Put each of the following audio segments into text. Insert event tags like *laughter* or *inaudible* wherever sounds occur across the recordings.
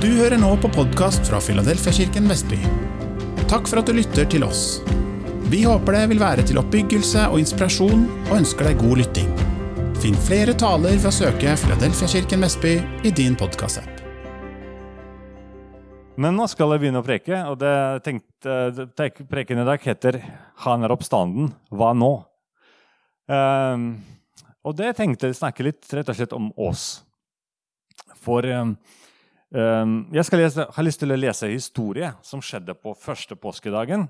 Du hører nå på podkast fra Filadelfiakirken Vestby. Takk for at du lytter til oss. Vi håper det vil være til oppbyggelse og inspirasjon, og ønsker deg god lytting. Finn flere taler ved å søke Filadelfiakirken Vestby i din podkastapp. Men nå skal jeg begynne å preke, og det tenkte, preken i dag heter 'Han er oppstanden. Hva nå?' Um, og det tenkte jeg snakke litt rett og slett om oss. For ehm, jeg skal lese, har lyst til å lese en historie som skjedde på første påskedagen.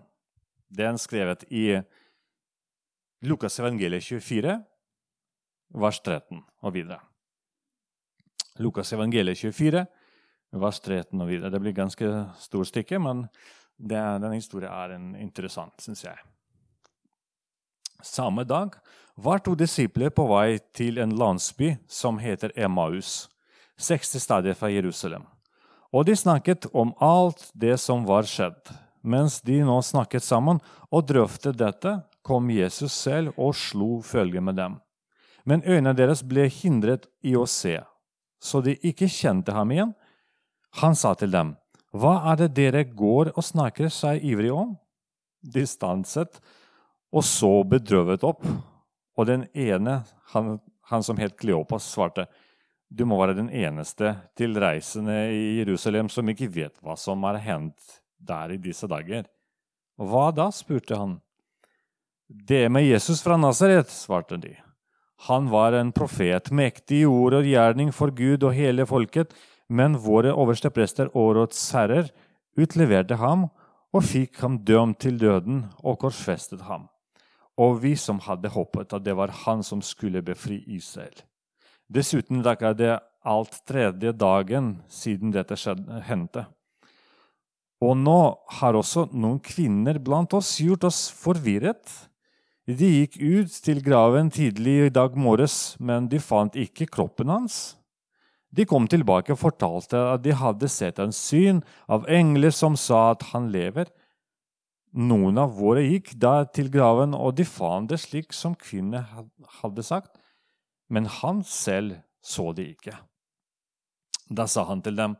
Den er skrevet i Lukas evangeliet 24, vers 13 og videre. Lukas evangeliet 24, vers 13 og videre. Det blir ganske stort stykke, men denne historien er en interessant, syns jeg. Samme dag var to disipler på vei til en landsby som heter Emmaus, 60 stadier fra Jerusalem. Og de snakket om alt det som var skjedd. Mens de nå snakket sammen og drøftet dette, kom Jesus selv og slo følge med dem. Men øynene deres ble hindret i å se, så de ikke kjente ham igjen. Han sa til dem, Hva er det dere går og snakker seg ivrig om? De stanset og så bedrøvet opp, og den ene, han, han som het Kleopas, svarte, Du må være den eneste tilreisende i Jerusalem som ikke vet hva som har hendt der i disse dager. Hva da? spurte han. Det med Jesus fra Nasaret, svarte de. Han var en profet, mektig i ord og gjerning for Gud og hele folket, men våre overste prester og rådsherrer utleverte ham og fikk ham dømt til døden og korsfestet ham. Og vi som hadde håpet at det var han som skulle befri Israel. Dessuten er det alt tredje dagen siden dette hendte. Og nå har også noen kvinner blant oss gjort oss forvirret. De gikk ut til graven tidlig i dag morges, men de fant ikke kroppen hans. De kom tilbake og fortalte at de hadde sett en syn av engler som sa at han lever. Noen av våre gikk da til graven, og de fant det slik som kvinnene hadde sagt, men han selv så det ikke. Da sa han til dem,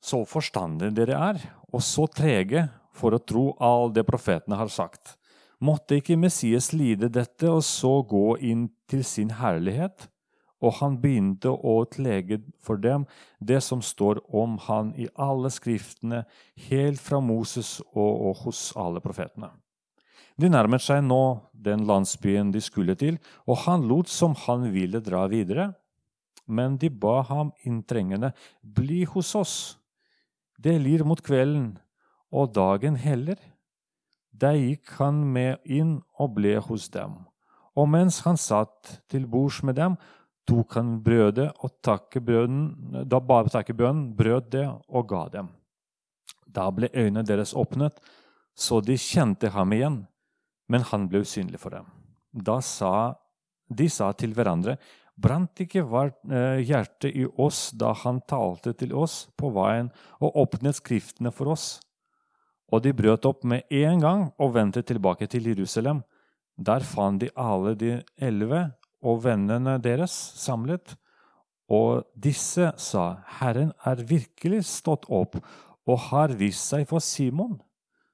så forstandige dere er, og så trege for å tro all det profetene har sagt. Måtte ikke Messias lide dette og så gå inn til sin herlighet? Og han begynte å tlege for dem det som står om han i alle skriftene, helt fra Moses og, og hos alle profetene. De nærmet seg nå den landsbyen de skulle til, og han lot som han ville dra videre. Men de ba ham inntrengende, bli hos oss. Det lir mot kvelden, og dagen heller. Da gikk han med inn og ble hos dem. Og mens han satt til bords med dem, tok han brødet og takket brøden, da bare takket bønnen, brøt det og ga dem. Da ble øynene deres åpnet, så de kjente ham igjen, men han ble usynlig for dem. Da sa de sa til hverandre, brant ikke hjertet i oss da han talte til oss på veien og åpnet Skriftene for oss? Og de brøt opp med en gang og vendte tilbake til Jerusalem. Der fant de alle de elleve og vennene deres samlet. Og disse sa, Herren er virkelig stått opp og har vist seg for Simon.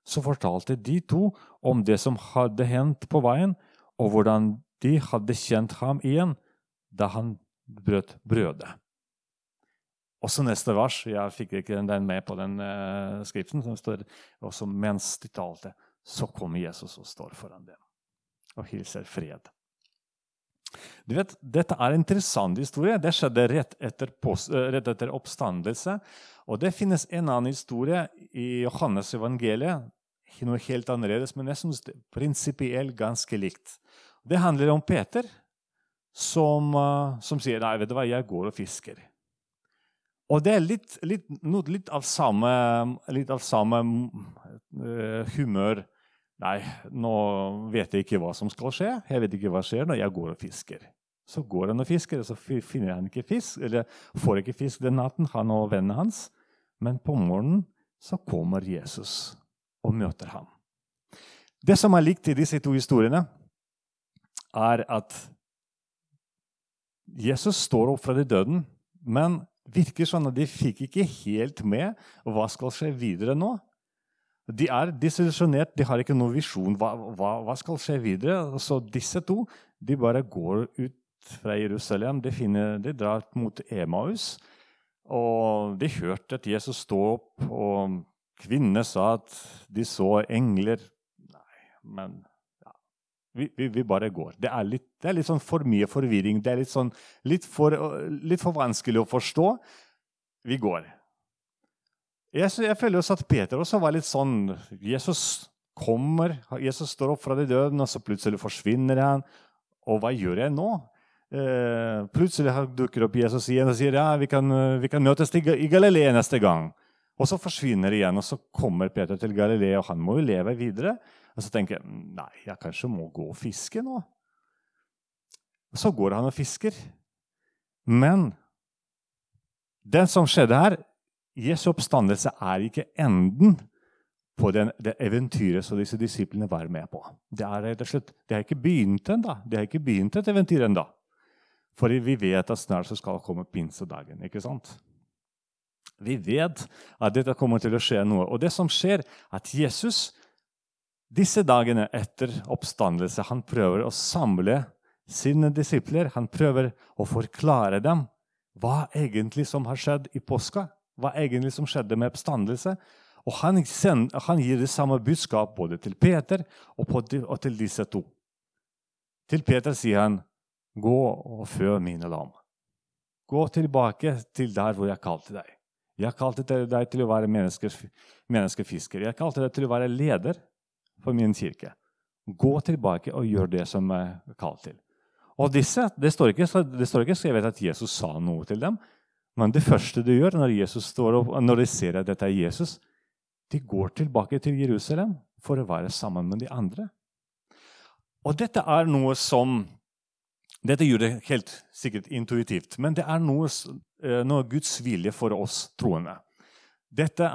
Så fortalte de to om det som hadde hendt på veien, og hvordan de hadde kjent ham igjen da han brøt brødet. Også neste vers. Jeg fikk ikke den med på den uh, skriften. som står også Mens de talte, så kommer Jesus og står foran dem og hilser fred. Du vet, Dette er en interessant historie. Det skjedde rett etter, post, rett etter oppstandelse. Og det finnes en annen historie i Johannes evangeliet. Noe helt annerledes, men jeg er prinsipielt ganske likt. Det handler om Peter, som, uh, som sier nei, vet du hva, jeg går og fisker. Og det er litt, litt, litt av samme, litt av samme uh, humør. Nei, nå vet jeg ikke hva som skal skje. Jeg vet ikke hva som skjer når jeg går og fisker. Så går han og fisker, og så finner han ikke fisk, eller får ikke fisk den natten, han og vennene hans. Men på morgenen så kommer Jesus og møter ham. Det som er likt i disse to historiene, er at Jesus står opp fra de døden, men virker sånn at de fikk ikke helt med hva skal skje videre nå. De er desillusjonert, de har ikke noen visjon. Hva, hva, hva, skal skje videre? Så disse to de bare går ut fra Jerusalem. De, finner, de drar mot Emaus. Og de hørte at Jesus stå opp, og kvinnene sa at de så engler. Nei, men ja, vi, vi, vi, bare går. Det er, litt, det er, litt, sånn for mye forvirring. Det er litt, sånn, litt, for, litt for vanskelig å forstå. Vi går. Jeg, jeg føler også at Peter også var litt sånn Jesus kommer, Jesus står opp fra de døde, og så plutselig forsvinner han. Og hva gjør jeg nå? Eh, plutselig dukker opp Jesus igjen og sier ja, vi kan, vi kan møtes i Galilea neste gang. Og så forsvinner det igjen, og så kommer Peter til Galilea, og han må jo leve videre. Og så tenker jeg nei, jeg kanskje må gå og fiske nå. Og Så går han og fisker. Men det som skjedde her, Jesu oppstandelse er ikke enden på den, det eventyret som disse disiplene var med på. Det er rett og slett, det har ikke begynt ennå. Det har ikke begynt et eventyr ennå. For vi vet at snart så skal komme pinsedagen. ikke sant? Vi vet at dette kommer til å skje noe. Og det som skjer, at Jesus disse dagene etter oppstandelse han prøver å samle sine disipler. Han prøver å forklare dem hva egentlig som har skjedd i påska hva egentlig som skjedde med oppstandelse. Og han, sender, han, gir det samme budskap både til Peter og, de, og, til disse to. Til Peter sier han, 'Gå og fø mine lam.' Gå tilbake til der hvor jeg kalte deg. Jeg kalte deg til å være menneskefisker. Jeg kalte deg til å være leder for min kirke. Gå tilbake og gjør det som jeg er til. Og disse, Det står ikke, det står ikke skrevet at Jesus sa noe til dem, men det første de gjør når, opp, når de ser at dette er Jesus, de går tilbake til Jerusalem for å være sammen med de andre. Og dette er noe som Dette gjør det helt sikkert intuitivt, men det er noe, eh, noe Guds vilje for oss troende. Dette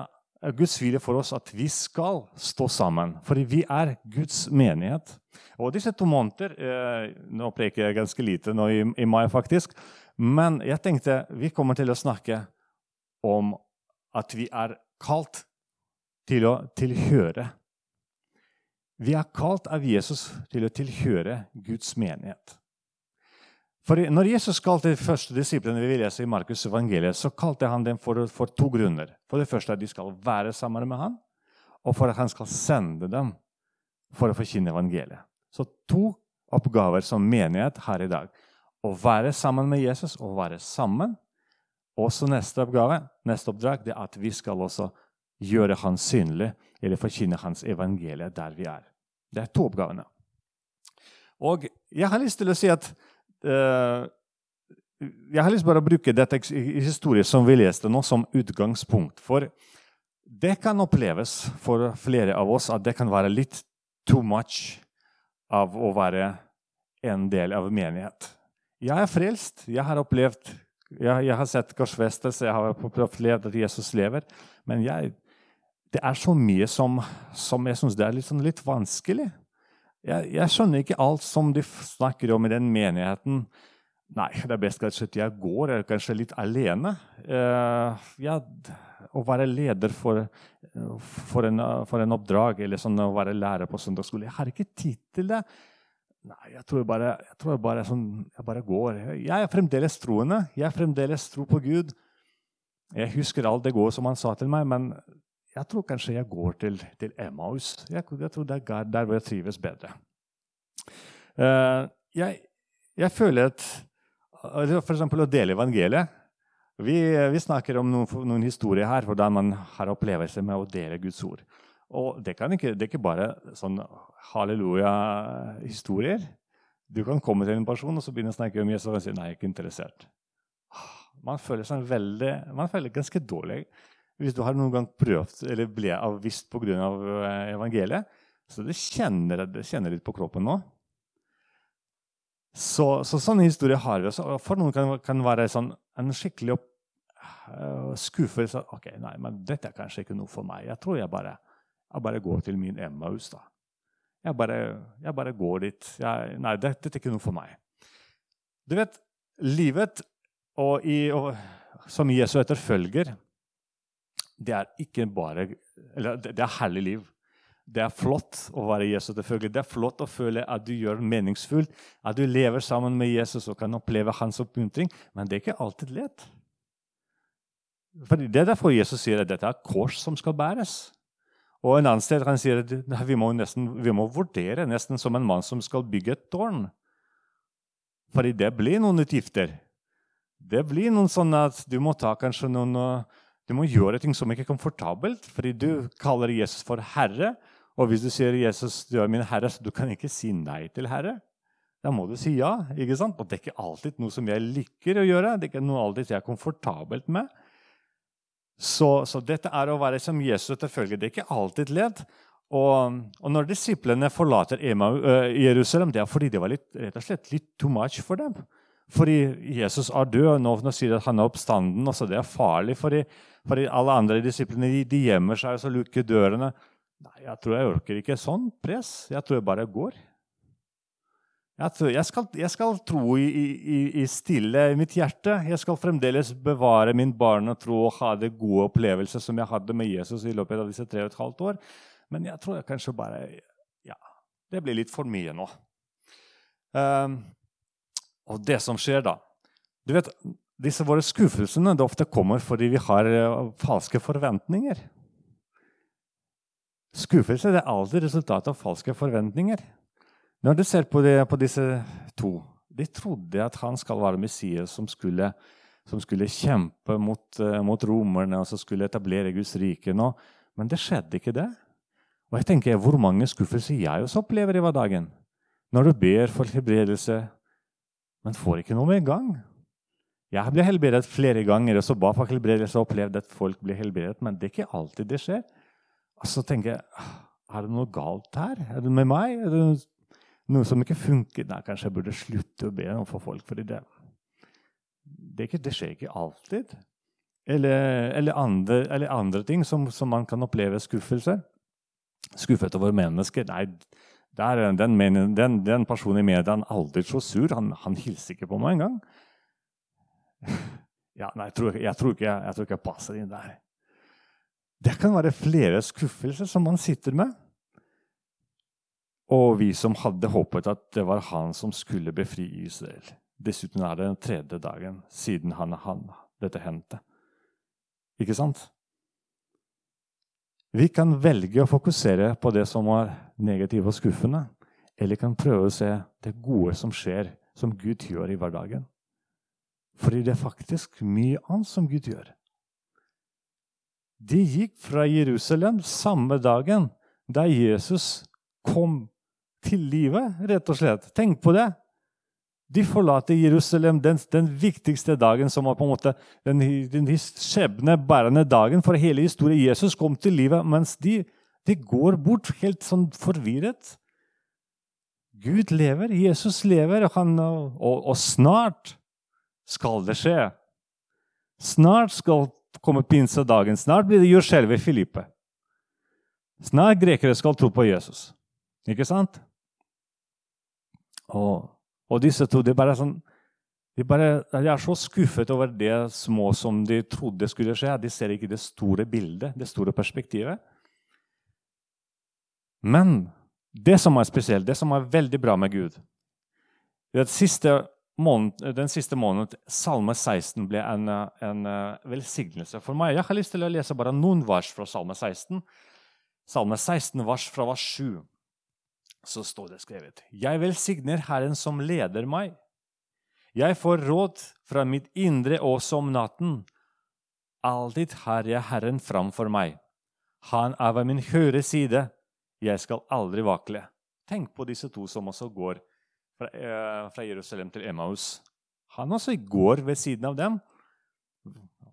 er Guds vilje for oss at vi skal stå sammen, fordi vi er Guds menighet. Og disse to måneder eh, Nå preker jeg ganske lite nå i mai, faktisk. Men jeg tenkte vi kommer til å snakke om at vi er kalt til å tilhøre. Vi er kalt av Jesus til å tilhøre Guds menighet. For når Jesus kalte de første disiplene vi leser i Markus' evangeliet, så kalte han dem for, for, to grunner. For det første at de skal være sammen med ham, og for at han skal sende dem for å forkynne evangeliet. Så to oppgaver som menighet har i dag å være sammen med Jesus og være sammen. Også neste oppgave, neste oppdrag, det er at vi skal også gjøre Han synlig, eller forkynne Hans evangelie der vi er. Det er to oppgavene. Og jeg har lyst til å si at uh, Jeg har lyst til å bruke dette historien som vi leste nå, som utgangspunkt. For det kan oppleves for flere av oss at det kan være litt too much av å være en del av menighet. Jeg er frelst. Jeg har opplevd jeg, jeg har sett korsfestelse, jeg har opplevd at Jesus lever. Men jeg, det er så mye som, som jeg syns er litt, sånn litt vanskelig. Jeg, jeg, skjønner ikke alt som de snakker om i den menigheten. Nei, det er best at jeg går, eller kanskje litt alene. Uh, ja, å være leder for, for, en, for en oppdrag, eller sånn, å være lærer på søndagsskole Jeg har ikke tid til det. Nei, jeg tror bare, jeg, tror bare sånn, jeg bare går. Jeg er fremdeles troende. Jeg er fremdeles tro på Gud. Jeg husker alt det gode som han sa til meg, men jeg tror kanskje jeg går til, til Emmaus. Jeg, jeg, tror det er der hvor jeg trives bedre. Uh, jeg, jeg, føler at f.eks. å dele evangeliet vi, vi, snakker om noen, noen historier her hvordan man har opplevelser med å dele Guds ord. Og det, ikke, det er ikke bare sånn halleluja-historier. Du kan komme til en person og så begynne å snakke om Jesus og si nei, jeg er ikke interessert. Man føler seg veldig, man føler ganske dårlig hvis du har noen gang prøvd eller ble avvist pga. Av eh, evangeliet. Så det kjenner, det kjenner litt på kroppen nå. Så, så sånne historier har vi. også. For noen kan, det være sånn, en skikkelig uh, skuffelse. ok, nei, men dette er kanskje ikke noe for meg. Jeg tror jeg bare jeg bare går til min Emmaus. da. Jeg bare, jeg bare går dit. Jeg, nei, dette, dette er ikke noe for meg. Du vet, livet og, i, og som Jesu etterfølger, det er ikke bare Eller det er herlig liv. Det er flott å være Jesu etterfølger. Det er flott å føle at du gjør meningsfullt, at du lever sammen med Jesus og kan oppleve hans oppmuntring. Men det er ikke alltid lett. For Det er derfor Jesus sier at dette er kors som skal bæres. Og en annen sted han sier at vi må, nesten, vi må vurdere nesten som en mann som skal bygge et tårn. Fordi det blir noen utgifter. Det blir noen sånn at du må ta kanskje noen Du må gjøre ting som ikke er komfortabelt, fordi du kaller Jesus for herre. Og hvis du sier 'Jesus, du er min herre', så du kan ikke si nei til herre. Da må du si ja. ikke sant? Og det er ikke alltid noe som jeg liker å gjøre. Det er ikke noe alltid jeg er komfortabelt med. Så, så dette er å være som Jesus etterfølger. Det er ikke alltid lett. Og, og, når disiplene forlater Emma, uh, Jerusalem, det er fordi det var litt, rett og slett litt too much for dem. Fordi Jesus er død, og nå, nå sier de at han er oppstanden. Også det er farlig, fordi, fordi alle andre disiplene de, de gjemmer seg og så lukker dørene. Nei, jeg tror jeg orker ikke sånn press. Jeg tror jeg bare går. Jeg, skal, jeg skal, tro i, i, i, stille mitt hjerte. Jeg skal fremdeles bevare min barnetro og og ha det gode opplevelser som jeg hadde med Jesus i løpet av disse tre og et halvt år. Men jeg tror jeg kanskje bare Ja, det blir litt for mye nå. Um, og det som skjer da Du vet, disse våre skuffelsene det ofte kommer fordi vi har uh, falske forventninger. Skuffelse er alltid resultatet av falske forventninger. Når du ser på, det, på, disse to De trodde at han skal være Messias som skulle, som skulle kjempe mot, uh, mot romerne og som skulle etablere Guds rike. Nå. Men det skjedde ikke, det. Og jeg tenker, Hvor mange skuffelser jeg også opplever i hverdagen. Når du ber for helbredelse, men får ikke noe med gang. Jeg ble helbredet flere ganger og så ba for helbredelse og opplevde at folk blir helbredet, men det er ikke alltid det skjer. Og så tenker jeg er det noe galt her? Er det med meg? Er det noe som ikke funker? Nei, kanskje jeg burde slutte å be for folk. fordi det, det, ikke, det skjer ikke alltid. Eller, eller, andre, eller andre, ting som, som man kan oppleve skuffelser skuffet over mennesker. Nei, der, den, den, den, personen i media er aldri så sur. Han, han hilser ikke på meg engang. *laughs* Ja, nei, jeg tror, jeg, tror ikke, jeg, jeg tror ikke jeg passer inn der. Det kan være flere skuffelser som man sitter med. Og vi som hadde håpet at det var han som skulle befri Israel. Dessuten er det den tredje dagen siden han, han, dette hendte. Ikke sant? Vi kan velge å fokusere på det som var negativt og skuffende, eller kan prøve å se det gode som skjer, som Gud gjør i hverdagen. Fordi det er faktisk mye annet som Gud gjør. De gikk fra Jerusalem samme dagen da Jesus kom til livet, rett og slett. Tenk på det! De forlater Jerusalem den, den, viktigste dagen, som var på en måte den, den skjebnebærende dagen for hele historien. Jesus kom til livet, mens de, de går bort helt sånn forvirret. Gud lever, Jesus lever, og, han, og, og snart skal det skje. Snart skal komme pinsedagen. Snart blir det gjort i Filippe. Snart grekere skal tro på Jesus. Ikke sant? Og og disse to de bare sånn, de, bare, de er så skuffet over det små som de trodde skulle skje. De ser ikke det store bildet, det store perspektivet. Men det som er spesielt, det som er veldig bra med Gud siste måned, Den siste måneden, Salme 16, ble en, en velsignelse for meg. Jeg har lyst til å lese bare noen vers fra Salme 16. Salme 16, vers fra vers 7 så står det skrevet Jeg velsigner Herren som leder meg. Jeg får råd fra mitt indre også om natten. Alltid har jeg Herren framfor meg. Han er ved min høyre side. Jeg skal aldri vakle. Tenk på disse to som også går fra, eh, fra Jerusalem til Emmaus. Han også går ved siden av dem.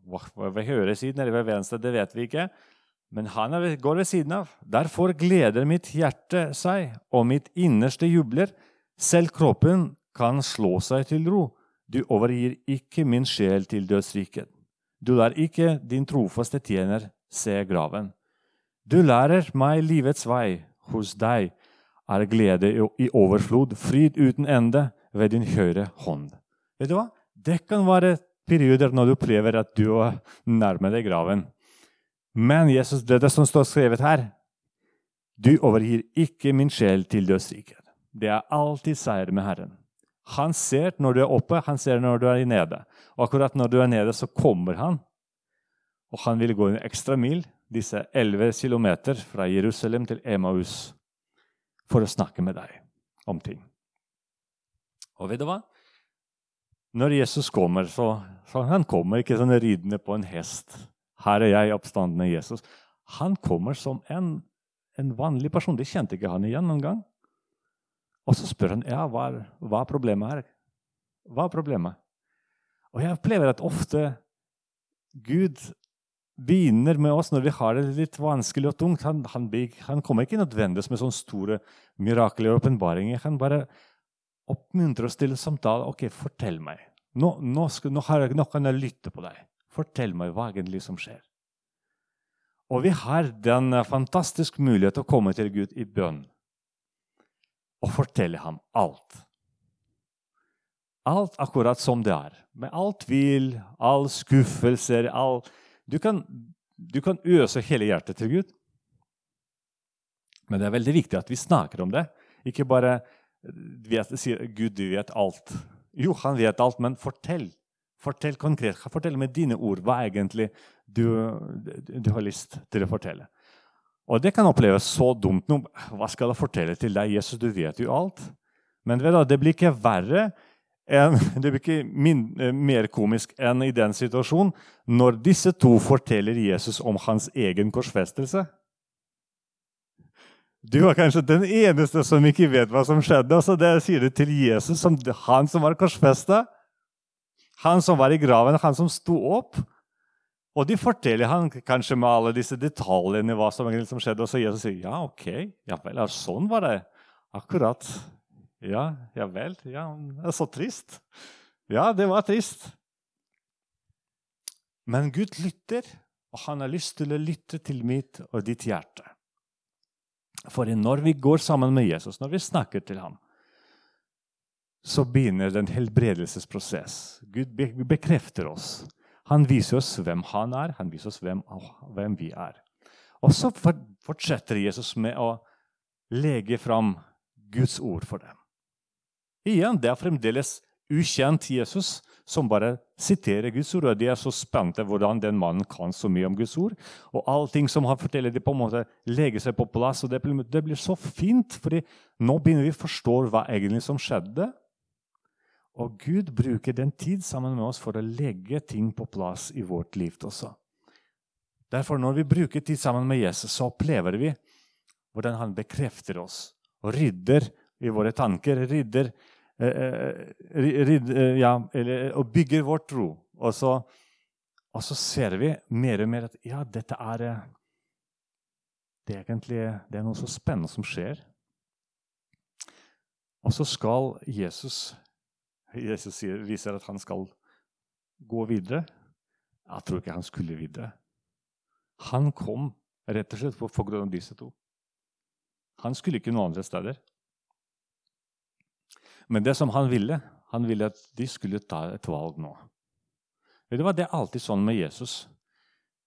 Ved høyre siden eller ved venstre, det vet vi ikke. Men han går ved siden av. Derfor gleder mitt hjerte seg, og mitt innerste jubler. Selv kroppen kan slå seg til ro. Du overgir ikke min sjel til dødsriket. Du lar ikke din trofaste tjener se graven. Du lærer meg livets vei. Hos deg er glede i overflod, fryd uten ende ved din høyre hånd. Vet du hva? Det kan være perioder når du opplever at du er nærme deg graven. Men Jesus, det, er det som står skrevet her Du overgir ikke min sjel til dødsriket. Det er alltid seier med Herren. Han ser når du er oppe, han ser når du er nede. Og akkurat når du er nede, så kommer han. Og han vil gå en ekstra mil, disse 11 kilometer fra Jerusalem til Emaus, for å snakke med deg om ting. Og vet du hva? Når Jesus kommer, så, så han kommer ikke sånn ridende på en hest. Her er jeg, oppstandende Jesus. Han kommer som en, en vanlig person. Det kjente ikke han igjen noen gang. Og så spør han ja, hva hva er problemet her. Hva er problemet? Og jeg opplever at ofte Gud begynner med oss når vi har det litt vanskelig og tungt. Han, han, han kommer ikke nødvendigvis med sånne store mirakler og åpenbaringer. Han bare oppmuntrer oss til samtale. Ok, fortell meg. Nå, nå, skal, nå, jeg, nå, kan jeg lytte på deg. Fortell meg hva egentlig som skjer. Og vi har den fantastiske mulighet til å komme til Gud i bønn og fortelle ham alt. Alt akkurat som det er. Med all tvil, all skuffelser all... du, kan, du kan øse hele hjertet til Gud. Men det er veldig viktig at vi snakker om det. Ikke bare vet, sier Gud, du vet alt. Jo, han vet alt, men fortell. Fortell konkret. Fortell med dine ord hva egentlig du, du har lyst til å fortelle. Og det kan oppleves så dumt. Nå, hva skal jeg fortelle til deg? Jesus, du vet jo alt. Men du, det blir ikke verre enn, *laughs* det blir ikke min, eh, mer komisk enn i den situasjonen når disse to forteller Jesus om hans egen korsfestelse. Du var kanskje den eneste som ikke vet hva som skjedde. Altså det sier du til Jesus, som, han som var korsfesta. Han som var i graven, han som sto opp. Og de forteller han kanskje med alle disse detaljene hva som, som skjedde. Og så Jesus sier ja, ok, ja vel, sånn var det. Akkurat. Ja, ja vel. Ja, det er så trist. Ja, det var trist. Men Gud lytter, og han har lyst til å lytte til mitt og ditt hjerte. For når vi går sammen med Jesus, når vi snakker til ham, så begynner det en helbredelsesprosess. Gud bekrefter oss. Han viser oss hvem han er, han viser oss hvem, hvem vi er. Og så fortsetter Jesus med å legge fram Guds ord for dem. Igjen, Det er fremdeles ukjent Jesus som bare siterer Guds ord. og De er så spente hvordan den mannen kan så mye om Guds ord. Og allting som han forteller, de på en måte legger seg på plass. og Det blir, så fint, fordi nå begynner vi å forstå hva egentlig som skjedde. Og Gud bruker den tid sammen med oss for å legge ting på plass i vårt liv også. Derfor, når vi bruker tid sammen med Jesus, så opplever vi hvordan han bekrefter oss og rydder i våre tanker. rydder Eh, rydder eh, ja, eller, og bygger vår tro. Og så, og så, ser vi mer og mer at ja, dette er det er egentlig det er noe så spennende som skjer. Og så skal Jesus Jesus viser at han skal gå videre. Jeg tror ikke han skulle videre. Han kom rett og slett på grunn av disse to. Han skulle ikke noen andre steder. Men det som han ville, han ville at de skulle ta et valg nå. Det var? Det alltid sånn med Jesus.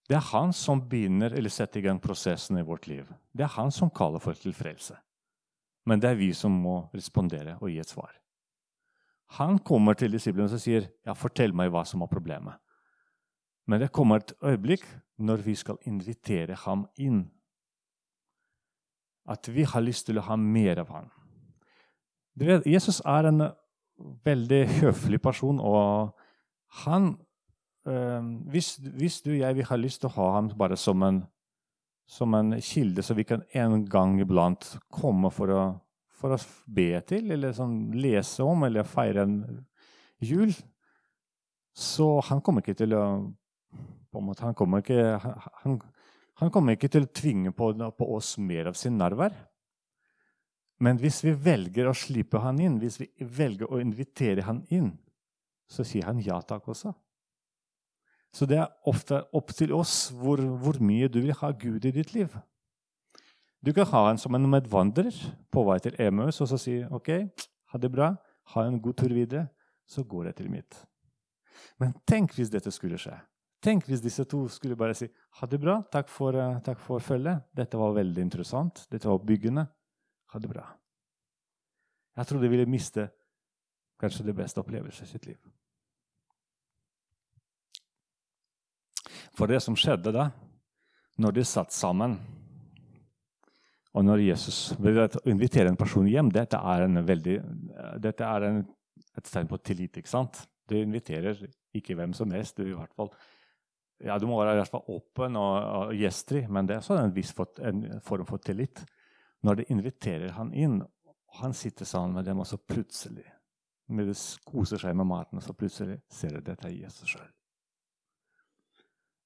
Det er han som begynner eller setter i gang prosessen i vårt liv. Det er han som kaller folk til frelse. Men det er vi som må respondere og gi et svar. Han kommer til disiplene og sier, ja, 'Fortell meg hva som er problemet.' Men det kommer et øyeblikk når vi skal invitere ham inn. At vi har lyst til å ha mer av ham. Vet, Jesus er en veldig høflig person, og han øh, hvis, hvis, du og jeg har lyst til å ha ham bare som en, som en kilde, så vi kan en gang iblant komme for å, for å be til, eller sånn, lese om, eller feire en jul Så han kommer ikke til å måte, han kommer ikke, han, han kommer ikke til å tvinge på, på oss mer av sin nærvær. Men hvis vi velger å slippe han inn, hvis vi velger å invitere han inn, så sier han ja takk også. Så det er ofte opp til oss hvor, hvor mye du vil ha Gud i ditt liv. Du kan ha han som en medvandrer på vei til Emøs og så si ok, ha det bra, ha en god tur videre. Så går jeg til mitt. Men tenk hvis dette skulle skje. Tenk hvis disse to skulle bare si ha det bra, takk for, uh, takk for følget. Dette var veldig interessant. Dette var byggende. Ha det bra. Jeg tror de ville miste kanskje det beste opplevelsen i sitt liv. For det som skjedde da, når de satt sammen og når Jesus inviterer en person hjem, dette er, veldig, dette er en, et tegn på tillit. ikke sant? Du inviterer ikke hvem som helst. Du, fall, ja, du må være i hvert fall åpen og, og gjestfri, men det er også en viss for, en form for tillit. Når de inviterer han inn, han sitter sammen med dem, og så plutselig med det koser seg med maten, og så plutselig ser de dette er Jesus sjøl.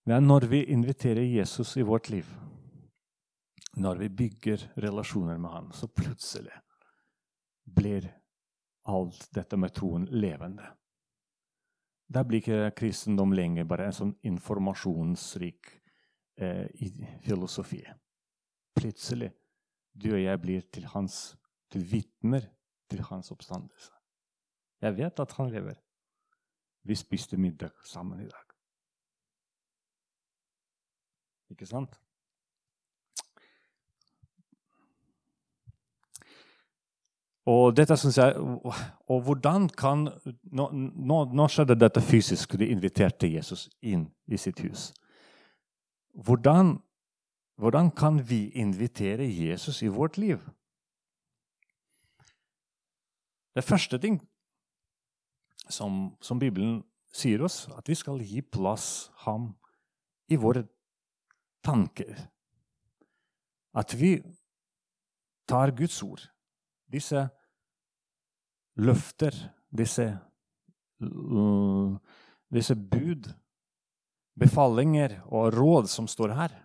Det er når vi inviterer Jesus i vårt liv, når vi bygger relasjoner med ham, så plutselig blir alt dette med troen levende. Da blir ikke kristendom lenger bare en sånn informasjonsrik eh, filosofi. Plutselig du og jeg blir til hans til vitner til hans oppstandelse. Jeg vet at han lever. Vi spiste middag sammen i dag. Ikke sant? Og dette synes jeg, og hvordan kan Nå, nå, nå skjedde dette fysisk. De inviterte Jesus inn i sitt hus. Hvordan, hvordan kan vi invitere Jesus i vårt liv? Det første ting som, som Bibelen sier oss, at vi skal gi plass ham i våre tanker. At vi tar Guds ord, disse løfter, disse, uh, disse bud, befalinger og råd som står her,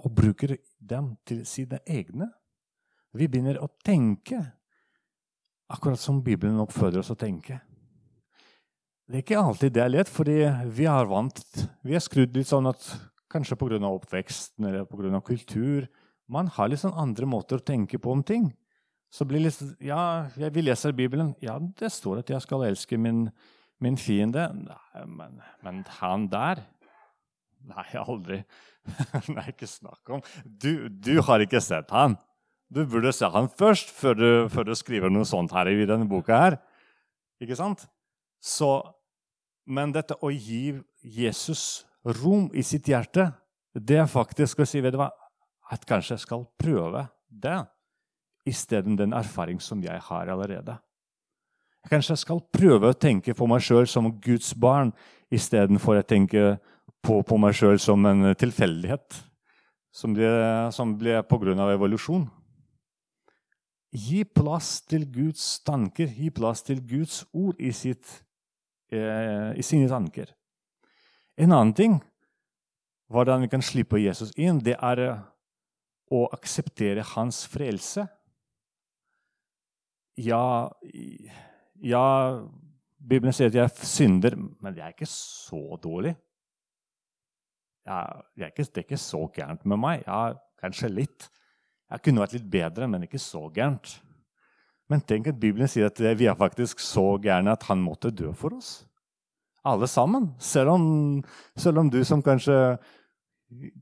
og bruker dem til sine egne. Vi begynner å tenke akkurat som Bibelen oppfordrer oss å tenke. Det er ikke alltid det er lett, fordi vi er vant Vi er skrudd litt sånn at kanskje pga. oppveksten eller pga. kultur Man har litt sånn andre måter å tenke på om ting. Så blir litt Ja, vi leser Bibelen. Ja, det står at jeg skal elske min, min fiende. Nei, men, men, han der Nei, aldri. *laughs* Nei, ikke snakk om du, du, har ikke sett han. Du burde se han først, før du, før du skriver noe sånt her i denne boka her. Ikke sant? Så, men dette å gi Jesus rom i sitt hjerte, det er faktisk å si vet du hva, at kanskje jeg skal prøve det isteden den erfaring som jeg har allerede. Kanskje jeg skal prøve å tenke på meg sjøl som Guds barn istedenfor å tenke på, på meg sjøl som en tilfeldighet som ble, som ble pga. evolusjon. Gi plass til Guds tanker, gi plass til Guds ord i sitt Eh, i sine tanker. En annen ting hvordan vi kan slippe Jesus inn, det er å akseptere hans frelse. Ja, ja Bibelen sier at jeg synder, men jeg er ikke så dårlig. Ja, det, er ikke, det er ikke så gærent med meg. Ja, kanskje litt. Jeg kunne vært litt bedre, men ikke så gærent. Men tenk at Bibelen sier at vi er faktisk så gærne at han måtte dø for oss. Alle sammen. Selv om, selv om du som kanskje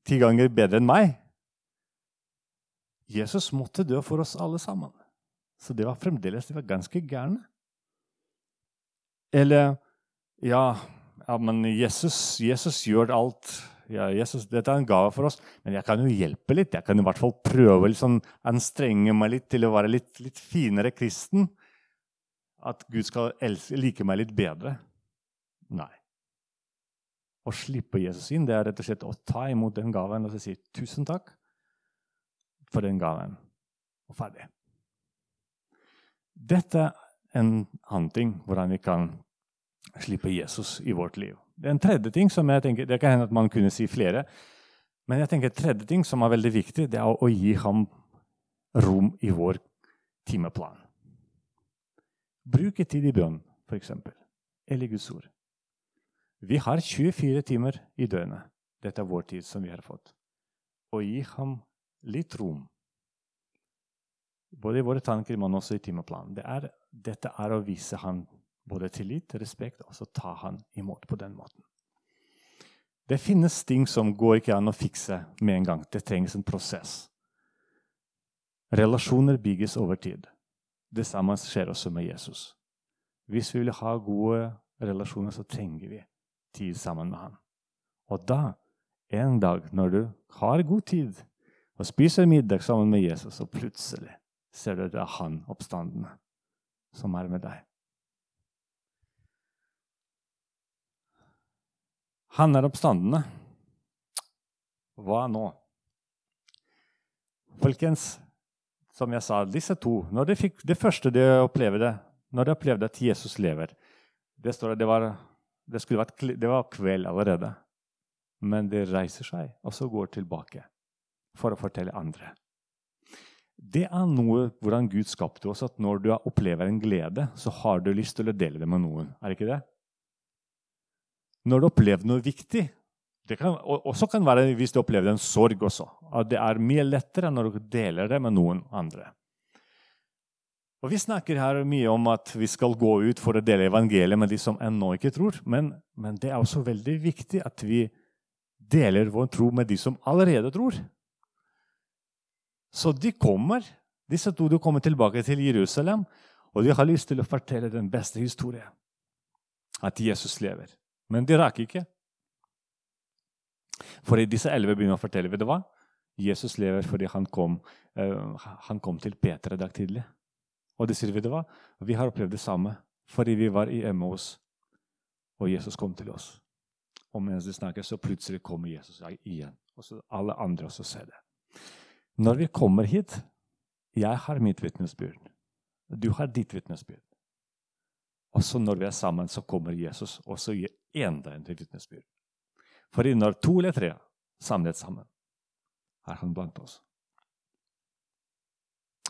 ti ganger bedre enn meg Jesus måtte dø for oss alle sammen. Så det var fremdeles de var ganske gærne. Eller ja, ja men Jesus, Jesus gjør alt ja, Jesus, dette er en gave for oss, men jeg kan jo hjelpe litt. Jeg kan i hvert fall prøve liksom, anstrenge meg litt til å være litt, litt finere kristen. At Gud skal elske, like meg litt bedre. Nei. Å slippe Jesus inn det er rett og slett å ta imot den gaven og si tusen takk for den gaven. Og ferdig. Dette er en annen ting hvordan vi kan slippe Jesus i vårt liv. Det er en tredje ting som jeg tenker, Det kan hende at man kunne si flere. Men jeg tenker en tredje ting som er veldig viktig, det er å gi ham rom i vår timeplan. Bruke tid i bønn, f.eks. Eller Guds ord. Vi har 24 timer i døgnet. Dette er vår tid som vi har fått. Og gi ham litt rom. Både i våre tanker, men også i timeplanen. Det er, dette er å vise han både tillit, respekt, og så ta han imot på den måten. Det finnes ting som går ikke an å fikse med en gang. Det trengs en prosess. Relasjoner bygges over tid. Det samme skjer også med Jesus. Hvis vi vil ha gode relasjoner, så trenger vi tid sammen med ham. Og da, en dag når du har god tid og spiser middag sammen med Jesus, så plutselig ser du det er han oppstandende som er med deg. Han er oppstandende. Hva nå? Folkens, som jeg sa, disse to når de fikk, Det første de opplevde, når de opplevde at Jesus lever Det står at det var, det vært, det var kveld allerede. Men de reiser seg, og så går tilbake for å fortelle andre. Det er noe hvordan Gud skapte oss, at når du opplever en glede, så har du lyst til å dele det med noen. Er det ikke det? Når du opplever noe viktig det kan også kan være hvis du opplever en sorg også. At det er mye lettere når du deler det med noen andre. Og Vi snakker her mye om at vi skal gå ut for å dele evangeliet med de som ennå ikke tror. Men, men det er også veldig viktig at vi deler vår tro med de som allerede tror. Så de kommer, disse to de kommer tilbake til Jerusalem, og de har lyst til å fortelle den beste historien. At Jesus lever. Men de rakk ikke. For disse elleve begynner å fortelle vet du hva? Jesus lever fordi han kom, uh, han kom til Peter i dag tidlig. Og de sier vet du hva? Vi har opplevd det samme fordi vi var i Emmaus, og Jesus kom til oss. Og mens de snakker, så plutselig kommer Jesus igjen. Og så alle andre også ser det. Når vi kommer hit Jeg har mitt vitnesbyrd. Du har ditt vitnesbyrd. Og så når vi er sammen, så kommer Jesus og så gir enda en vitnesbyrd. For når to eller tre samlet sammen, er han blant oss.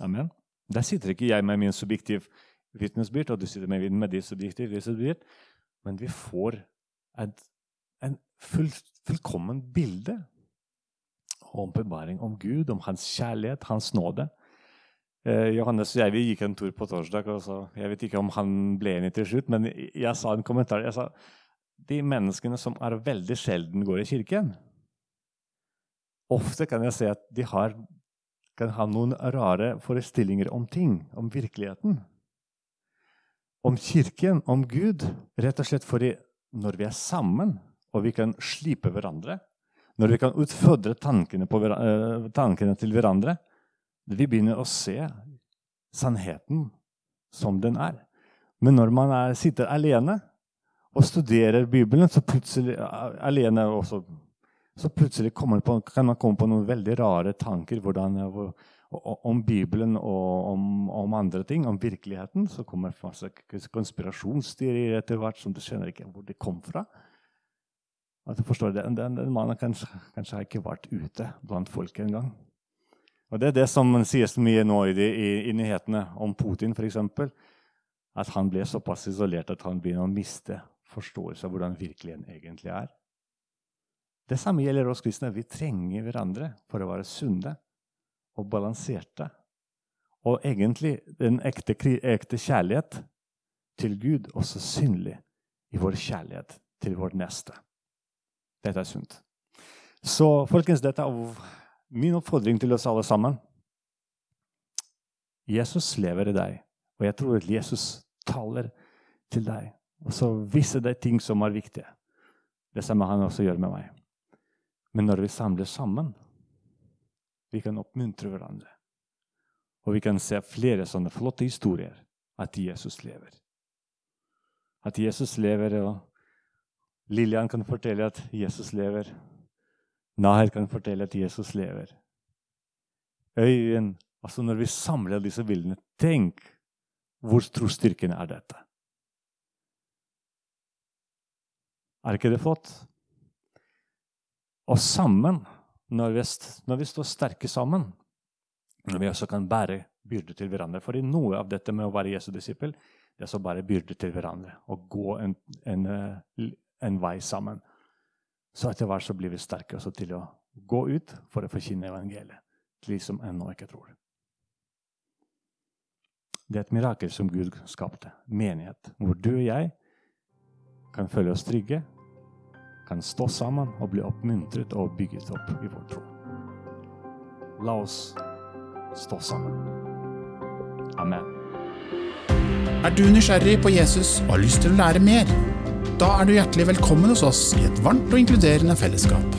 Amen. Der sitter ikke jeg med min subjektiv vitnesbyrd, og du sitter med, med ditt subjektiv vitnesbyrd, men vi får et en full, fullkommen bilde åpenbaring om Gud, om hans kjærlighet, hans nåde. Eh, Johannes og jeg vi gikk en tur på torsdag. og så, Jeg vet ikke om han ble enig til slutt, men jeg sa en kommentar. Jeg sa de menneskene som er veldig sjelden går i kirken Ofte kan jeg se at de har, kan ha noen rare forestillinger om ting, om virkeligheten. Om kirken, om Gud. Rett og slett fordi når vi er sammen, og vi kan slipe hverandre når vi kan utfordre tankene, uh, tankene til hverandre, vi begynner å se sannheten som den er. Men når man er, sitter alene og studerer Bibelen, så plutselig, alene også, så plutselig på, kan man komme på noen veldig rare tanker hvordan, om Bibelen og om, om, andre ting, om virkeligheten. Så kommer det konspirasjonsteorier etter hvert som du skjønner ikke hvor det kom fra. Du forstår det, Den, den mannen kanskje, kanskje har ikke vært ute blant folk engang. Og Det er det som sies mye nå i, de, i, i nyhetene om Putin, f.eks. At han ble såpass isolert at han begynner å miste forståelse av hvordan virkeligheten egentlig er. Det samme gjelder oss kristne. Vi trenger hverandre for å være sunne og balanserte. Og egentlig den ekte, ekte kjærlighet til Gud også synlig i vår kjærlighet til vår neste. Dette er sunt. Så folkens, dette er min oppfordring til oss alle sammen. Jesus lever i deg, og jeg tror at Jesus taler til deg. Og så viser deg ting som er viktige. Det samme han også gjør med meg. Men når vi samler sammen, vi kan oppmuntre hverandre. Og vi kan se flere sånne flotte historier at Jesus lever. At Jesus lever, og Lillian kan fortelle at Jesus lever. Naher kan fortelle at Jesus lever. Øyen altså Når vi samler disse bildene, tenk hvor trosstyrken er dette. Er ikke det flott? Og sammen, når vi, når vi står sterke sammen, når vi også kan bære byrder til hverandre For noe av dette med å være Jesu disippel, det er så bare byrder til hverandre. Å gå en, en, eh, en vei sammen. Så etter hvert så blir vi sterke også til å gå ut for å forkynne evangeliet til de som ennå ikke tror. Det er et mirakel som Gud skapte. Menighet. Hvor du og jeg kan føle oss trygge, kan stå sammen og bli oppmuntret og bygget opp i vår tro. La oss stå sammen. Amen. Er du nysgjerrig på Jesus og har lyst til å lære mer? Da er du hjertelig velkommen hos oss i et varmt og inkluderende fellesskap.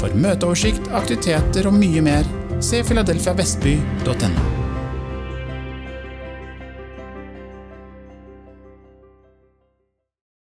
For møteoversikt, aktiviteter og mye mer, se filadelfiavestby.no.